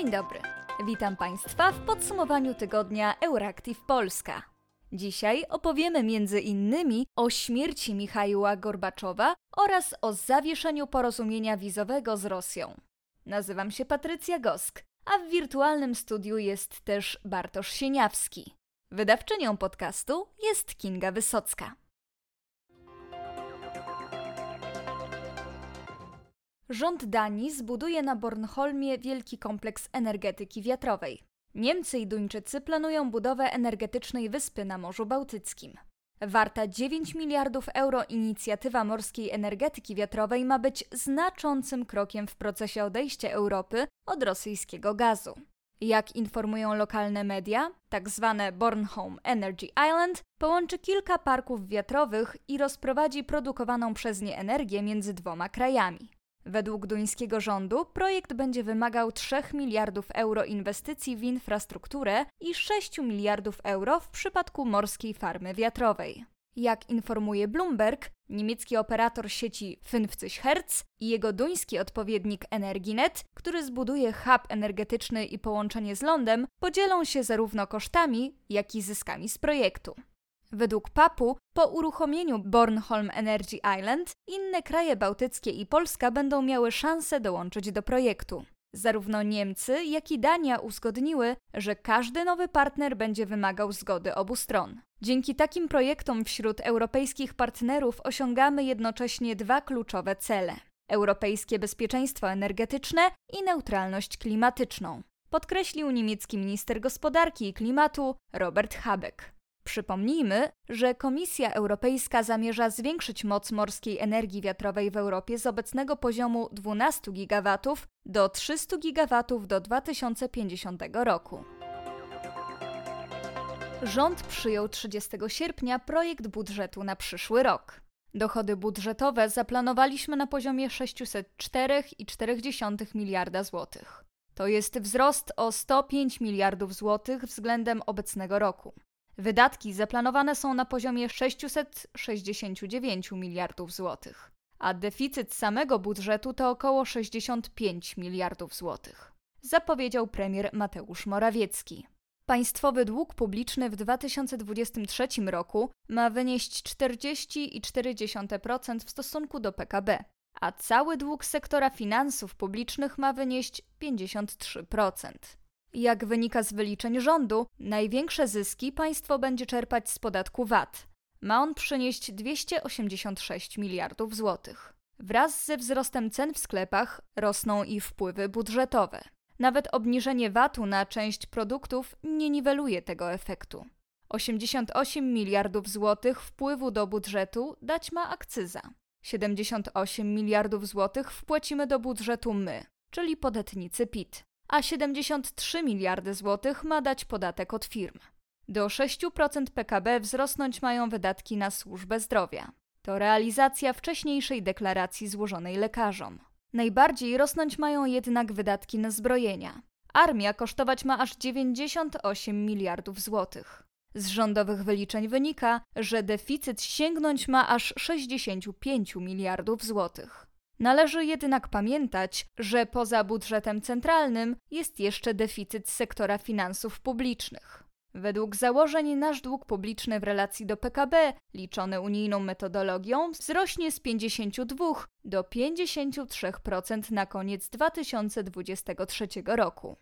Dzień dobry. Witam Państwa w podsumowaniu tygodnia Euractiv Polska. Dzisiaj opowiemy między innymi o śmierci Michaiła Gorbaczowa oraz o zawieszeniu porozumienia wizowego z Rosją. Nazywam się Patrycja Gosk, a w wirtualnym studiu jest też Bartosz Sieniawski. Wydawczynią podcastu jest Kinga Wysocka. Rząd Danii zbuduje na Bornholmie wielki kompleks energetyki wiatrowej. Niemcy i Duńczycy planują budowę energetycznej wyspy na Morzu Bałtyckim. Warta 9 miliardów euro inicjatywa morskiej energetyki wiatrowej ma być znaczącym krokiem w procesie odejścia Europy od rosyjskiego gazu. Jak informują lokalne media, tak zwane Bornholm Energy Island połączy kilka parków wiatrowych i rozprowadzi produkowaną przez nie energię między dwoma krajami. Według duńskiego rządu projekt będzie wymagał 3 miliardów euro inwestycji w infrastrukturę i 6 miliardów euro w przypadku morskiej farmy wiatrowej. Jak informuje Bloomberg, niemiecki operator sieci 50 Hertz i jego duński odpowiednik Energinet, który zbuduje hub energetyczny i połączenie z lądem, podzielą się zarówno kosztami, jak i zyskami z projektu. Według PAP-u po uruchomieniu Bornholm Energy Island inne kraje bałtyckie i Polska będą miały szansę dołączyć do projektu. Zarówno Niemcy, jak i Dania uzgodniły, że każdy nowy partner będzie wymagał zgody obu stron. Dzięki takim projektom wśród europejskich partnerów osiągamy jednocześnie dwa kluczowe cele: europejskie bezpieczeństwo energetyczne i neutralność klimatyczną, podkreślił niemiecki minister gospodarki i klimatu Robert Habeck. Przypomnijmy, że Komisja Europejska zamierza zwiększyć moc morskiej energii wiatrowej w Europie z obecnego poziomu 12 GW do 300 GW do 2050 roku. Rząd przyjął 30 sierpnia projekt budżetu na przyszły rok. Dochody budżetowe zaplanowaliśmy na poziomie 604,4 miliarda złotych. To jest wzrost o 105 miliardów złotych względem obecnego roku. Wydatki zaplanowane są na poziomie 669 miliardów złotych, a deficyt samego budżetu to około 65 miliardów złotych, zapowiedział premier Mateusz Morawiecki. Państwowy dług publiczny w 2023 roku ma wynieść 40,4% w stosunku do PKB, a cały dług sektora finansów publicznych ma wynieść 53%. Jak wynika z wyliczeń rządu, największe zyski państwo będzie czerpać z podatku VAT. Ma on przynieść 286 miliardów złotych. Wraz ze wzrostem cen w sklepach rosną i wpływy budżetowe. Nawet obniżenie VAT-u na część produktów nie niweluje tego efektu. 88 miliardów złotych wpływu do budżetu dać ma akcyza. 78 miliardów złotych wpłacimy do budżetu my, czyli podatnicy PIT a 73 miliardy złotych ma dać podatek od firm. Do 6% PKB wzrosnąć mają wydatki na służbę zdrowia. To realizacja wcześniejszej deklaracji złożonej lekarzom. Najbardziej rosnąć mają jednak wydatki na zbrojenia. Armia kosztować ma aż 98 miliardów złotych. Z rządowych wyliczeń wynika, że deficyt sięgnąć ma aż 65 miliardów złotych. Należy jednak pamiętać, że poza budżetem centralnym jest jeszcze deficyt sektora finansów publicznych. Według założeń nasz dług publiczny w relacji do PKB, liczony unijną metodologią, wzrośnie z 52 do 53% na koniec 2023 roku.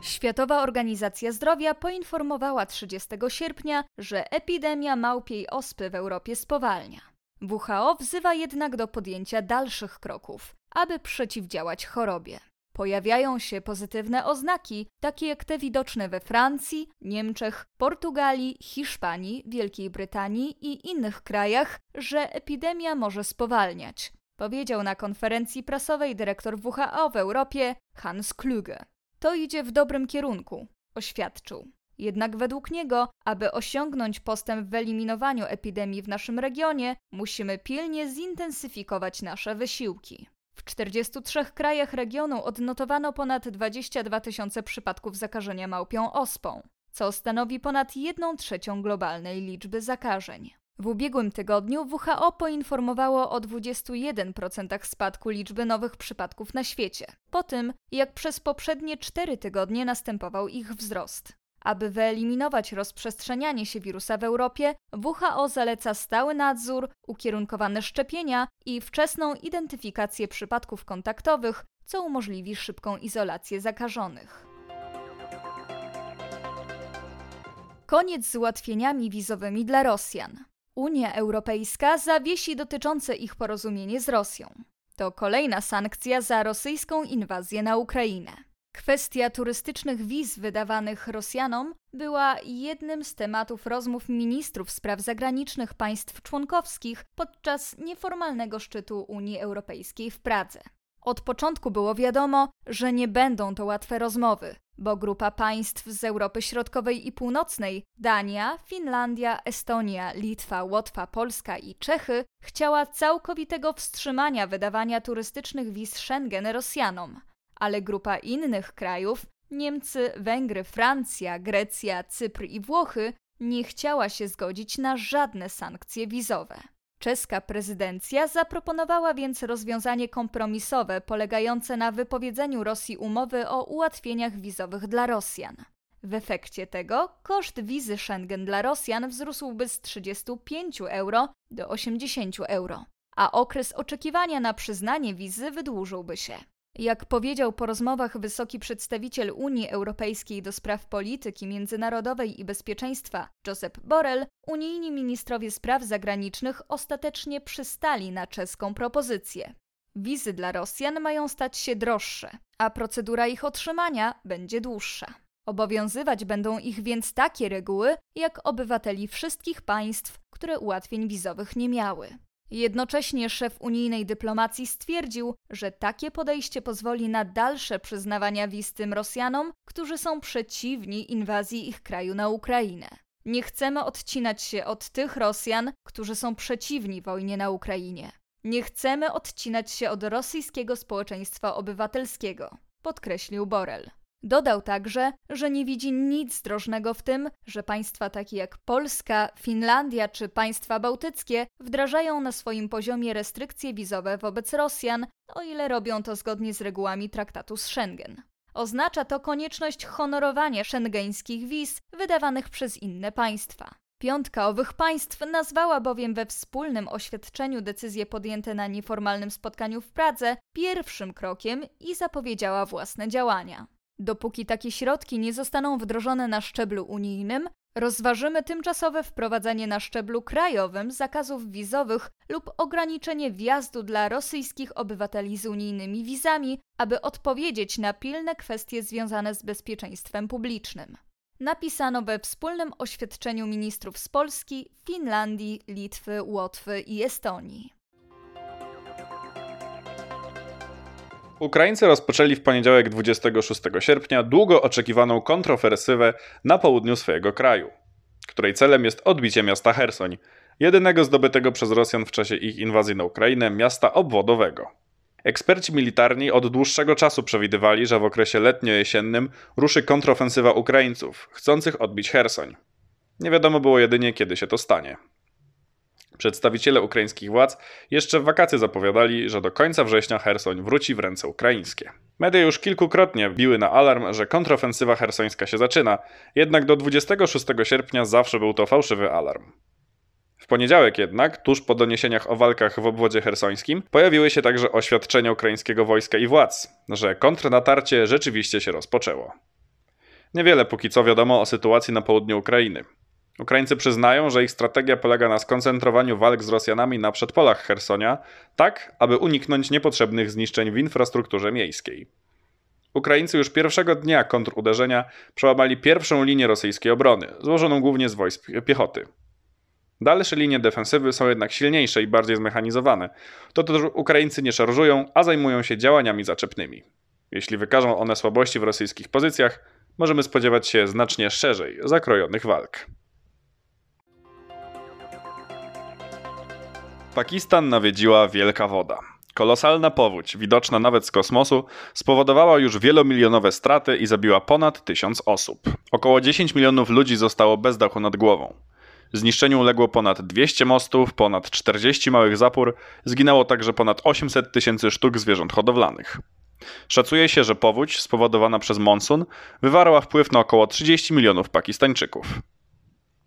Światowa Organizacja Zdrowia poinformowała 30 sierpnia, że epidemia małpiej ospy w Europie spowalnia. WHO wzywa jednak do podjęcia dalszych kroków, aby przeciwdziałać chorobie. Pojawiają się pozytywne oznaki, takie jak te widoczne we Francji, Niemczech, Portugalii, Hiszpanii, Wielkiej Brytanii i innych krajach, że epidemia może spowalniać, powiedział na konferencji prasowej dyrektor WHO w Europie Hans Kluge. To idzie w dobrym kierunku, oświadczył. Jednak według niego, aby osiągnąć postęp w eliminowaniu epidemii w naszym regionie, musimy pilnie zintensyfikować nasze wysiłki. W 43 krajach regionu odnotowano ponad 22 tysiące przypadków zakażenia małpią ospą, co stanowi ponad 1 trzecią globalnej liczby zakażeń. W ubiegłym tygodniu WHO poinformowało o 21% spadku liczby nowych przypadków na świecie, po tym jak przez poprzednie 4 tygodnie następował ich wzrost. Aby wyeliminować rozprzestrzenianie się wirusa w Europie, WHO zaleca stały nadzór, ukierunkowane szczepienia i wczesną identyfikację przypadków kontaktowych, co umożliwi szybką izolację zakażonych. Koniec z ułatwieniami wizowymi dla Rosjan. Unia Europejska zawiesi dotyczące ich porozumienie z Rosją. To kolejna sankcja za rosyjską inwazję na Ukrainę. Kwestia turystycznych wiz wydawanych Rosjanom była jednym z tematów rozmów ministrów spraw zagranicznych państw członkowskich podczas nieformalnego szczytu Unii Europejskiej w Pradze. Od początku było wiadomo, że nie będą to łatwe rozmowy, bo grupa państw z Europy Środkowej i Północnej Dania, Finlandia, Estonia, Litwa, Łotwa, Polska i Czechy chciała całkowitego wstrzymania wydawania turystycznych wiz Schengen Rosjanom, ale grupa innych krajów Niemcy, Węgry, Francja, Grecja, Cypr i Włochy nie chciała się zgodzić na żadne sankcje wizowe. Czeska prezydencja zaproponowała więc rozwiązanie kompromisowe polegające na wypowiedzeniu Rosji umowy o ułatwieniach wizowych dla Rosjan. W efekcie tego koszt wizy Schengen dla Rosjan wzrósłby z 35 euro do 80 euro, a okres oczekiwania na przyznanie wizy wydłużyłby się. Jak powiedział po rozmowach wysoki przedstawiciel Unii Europejskiej do spraw polityki międzynarodowej i bezpieczeństwa Josep Borrell, unijni ministrowie spraw zagranicznych ostatecznie przystali na czeską propozycję. Wizy dla Rosjan mają stać się droższe, a procedura ich otrzymania będzie dłuższa. Obowiązywać będą ich więc takie reguły, jak obywateli wszystkich państw, które ułatwień wizowych nie miały. Jednocześnie szef unijnej dyplomacji stwierdził, że takie podejście pozwoli na dalsze przyznawania wiz tym Rosjanom, którzy są przeciwni inwazji ich kraju na Ukrainę. Nie chcemy odcinać się od tych Rosjan, którzy są przeciwni wojnie na Ukrainie. Nie chcemy odcinać się od rosyjskiego społeczeństwa obywatelskiego, podkreślił Borel. Dodał także, że nie widzi nic zdrożnego w tym, że państwa takie jak Polska, Finlandia czy państwa bałtyckie wdrażają na swoim poziomie restrykcje wizowe wobec Rosjan, o ile robią to zgodnie z regułami traktatu z Schengen. Oznacza to konieczność honorowania szengeńskich wiz wydawanych przez inne państwa. Piątka owych państw nazwała bowiem we wspólnym oświadczeniu decyzje podjęte na nieformalnym spotkaniu w Pradze pierwszym krokiem i zapowiedziała własne działania. Dopóki takie środki nie zostaną wdrożone na szczeblu unijnym, rozważymy tymczasowe wprowadzenie na szczeblu krajowym zakazów wizowych lub ograniczenie wjazdu dla rosyjskich obywateli z unijnymi wizami, aby odpowiedzieć na pilne kwestie związane z bezpieczeństwem publicznym. Napisano we wspólnym oświadczeniu ministrów z Polski, Finlandii, Litwy, Łotwy i Estonii. Ukraińcy rozpoczęli w poniedziałek 26 sierpnia długo oczekiwaną kontrofersywę na południu swojego kraju, której celem jest odbicie miasta Hersoń, jedynego zdobytego przez Rosjan w czasie ich inwazji na Ukrainę miasta obwodowego. Eksperci militarni od dłuższego czasu przewidywali, że w okresie letnio-jesiennym ruszy kontrofensywa Ukraińców, chcących odbić Hersoń. Nie wiadomo było jedynie, kiedy się to stanie. Przedstawiciele ukraińskich władz jeszcze w wakacje zapowiadali, że do końca września Hersoń wróci w ręce ukraińskie. Media już kilkukrotnie biły na alarm, że kontrofensywa hersońska się zaczyna, jednak do 26 sierpnia zawsze był to fałszywy alarm. W poniedziałek jednak, tuż po doniesieniach o walkach w obwodzie hersońskim, pojawiły się także oświadczenia ukraińskiego wojska i władz, że kontrnatarcie rzeczywiście się rozpoczęło. Niewiele póki co wiadomo o sytuacji na południu Ukrainy. Ukraińcy przyznają, że ich strategia polega na skoncentrowaniu walk z Rosjanami na przedpolach Hersonia, tak aby uniknąć niepotrzebnych zniszczeń w infrastrukturze miejskiej. Ukraińcy już pierwszego dnia kontruderzenia przełamali pierwszą linię rosyjskiej obrony, złożoną głównie z wojsk piechoty. Dalsze linie defensywy są jednak silniejsze i bardziej zmechanizowane. To też Ukraińcy nie szarżują, a zajmują się działaniami zaczepnymi. Jeśli wykażą one słabości w rosyjskich pozycjach, możemy spodziewać się znacznie szerzej zakrojonych walk. Pakistan nawiedziła wielka woda. Kolosalna powódź, widoczna nawet z kosmosu, spowodowała już wielomilionowe straty i zabiła ponad tysiąc osób. Około 10 milionów ludzi zostało bez dachu nad głową. Zniszczeniu uległo ponad 200 mostów, ponad 40 małych zapór, zginęło także ponad 800 tysięcy sztuk zwierząt hodowlanych. Szacuje się, że powódź spowodowana przez monsun wywarła wpływ na około 30 milionów Pakistańczyków.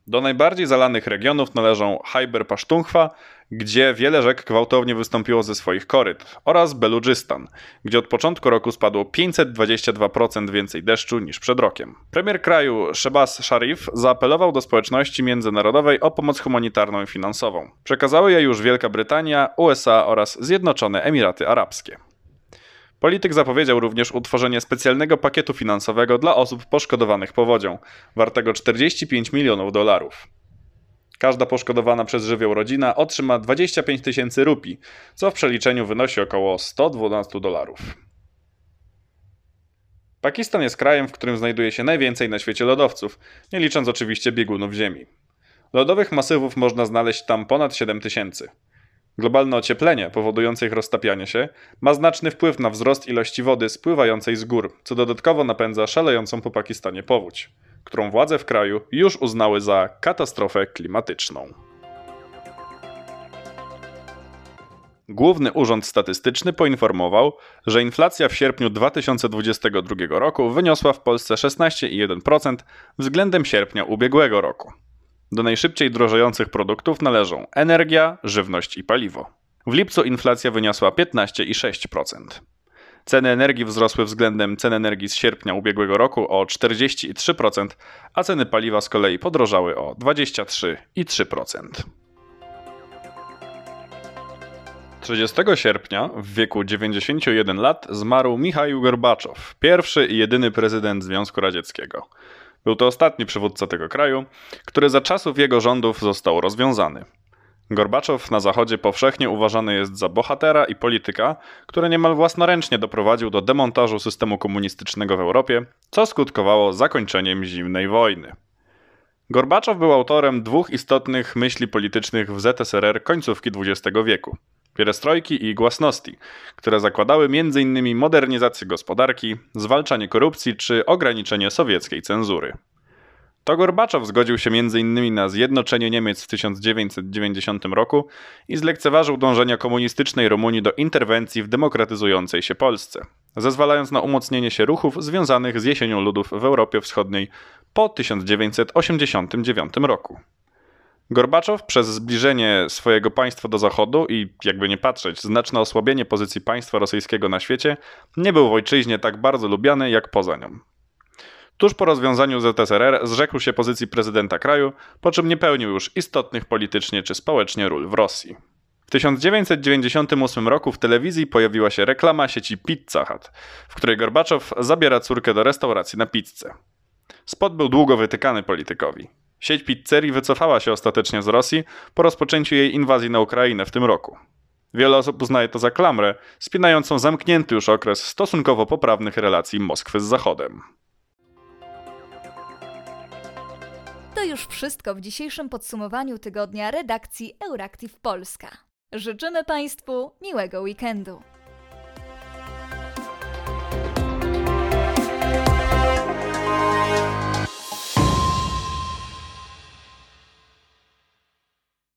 Do najbardziej zalanych regionów należą Khyber Pasztunchwa, gdzie wiele rzek gwałtownie wystąpiło ze swoich koryt, oraz Beludżystan, gdzie od początku roku spadło 522% więcej deszczu niż przed rokiem. Premier kraju Shebaz Sharif zaapelował do społeczności międzynarodowej o pomoc humanitarną i finansową. Przekazały je już Wielka Brytania, USA oraz Zjednoczone Emiraty Arabskie. Polityk zapowiedział również utworzenie specjalnego pakietu finansowego dla osób poszkodowanych powodzią, wartego 45 milionów dolarów. Każda poszkodowana przez żywioł rodzina otrzyma 25 tysięcy rupii, co w przeliczeniu wynosi około 112 dolarów. Pakistan jest krajem, w którym znajduje się najwięcej na świecie lodowców, nie licząc oczywiście biegunów Ziemi. Lodowych masywów można znaleźć tam ponad 7 tysięcy. Globalne ocieplenie, powodujące ich roztapianie się, ma znaczny wpływ na wzrost ilości wody spływającej z gór, co dodatkowo napędza szalejącą po Pakistanie powódź, którą władze w kraju już uznały za katastrofę klimatyczną. Główny Urząd Statystyczny poinformował, że inflacja w sierpniu 2022 roku wyniosła w Polsce 16,1% względem sierpnia ubiegłego roku. Do najszybciej drożejących produktów należą energia, żywność i paliwo. W lipcu inflacja wyniosła 15,6%. Ceny energii wzrosły względem cen energii z sierpnia ubiegłego roku o 43%, a ceny paliwa z kolei podrożały o 23,3%. 30 sierpnia w wieku 91 lat zmarł Michał Gorbaczow, pierwszy i jedyny prezydent Związku Radzieckiego. Był to ostatni przywódca tego kraju, który za czasów jego rządów został rozwiązany. Gorbaczow na Zachodzie powszechnie uważany jest za bohatera i polityka, który niemal własnoręcznie doprowadził do demontażu systemu komunistycznego w Europie, co skutkowało zakończeniem zimnej wojny. Gorbaczow był autorem dwóch istotnych myśli politycznych w ZSRR końcówki XX wieku pierestrojki i głasności, które zakładały m.in. modernizację gospodarki, zwalczanie korupcji czy ograniczenie sowieckiej cenzury. To Gorbaczow zgodził się m.in. na zjednoczenie Niemiec w 1990 roku i zlekceważył dążenia komunistycznej Rumunii do interwencji w demokratyzującej się Polsce, zezwalając na umocnienie się ruchów związanych z jesienią ludów w Europie Wschodniej po 1989 roku. Gorbaczow przez zbliżenie swojego państwa do Zachodu i, jakby nie patrzeć, znaczne osłabienie pozycji państwa rosyjskiego na świecie, nie był w ojczyźnie tak bardzo lubiany jak poza nią. Tuż po rozwiązaniu ZSRR zrzekł się pozycji prezydenta kraju, po czym nie pełnił już istotnych politycznie czy społecznie ról w Rosji. W 1998 roku w telewizji pojawiła się reklama sieci Pizza Hut, w której Gorbaczow zabiera córkę do restauracji na pizzę. Spot był długo wytykany politykowi. Sieć pizzerii wycofała się ostatecznie z Rosji po rozpoczęciu jej inwazji na Ukrainę w tym roku. Wiele osób uznaje to za klamrę, spinającą zamknięty już okres stosunkowo poprawnych relacji Moskwy z Zachodem. To już wszystko w dzisiejszym podsumowaniu tygodnia redakcji Euractiv Polska. Życzymy Państwu miłego weekendu.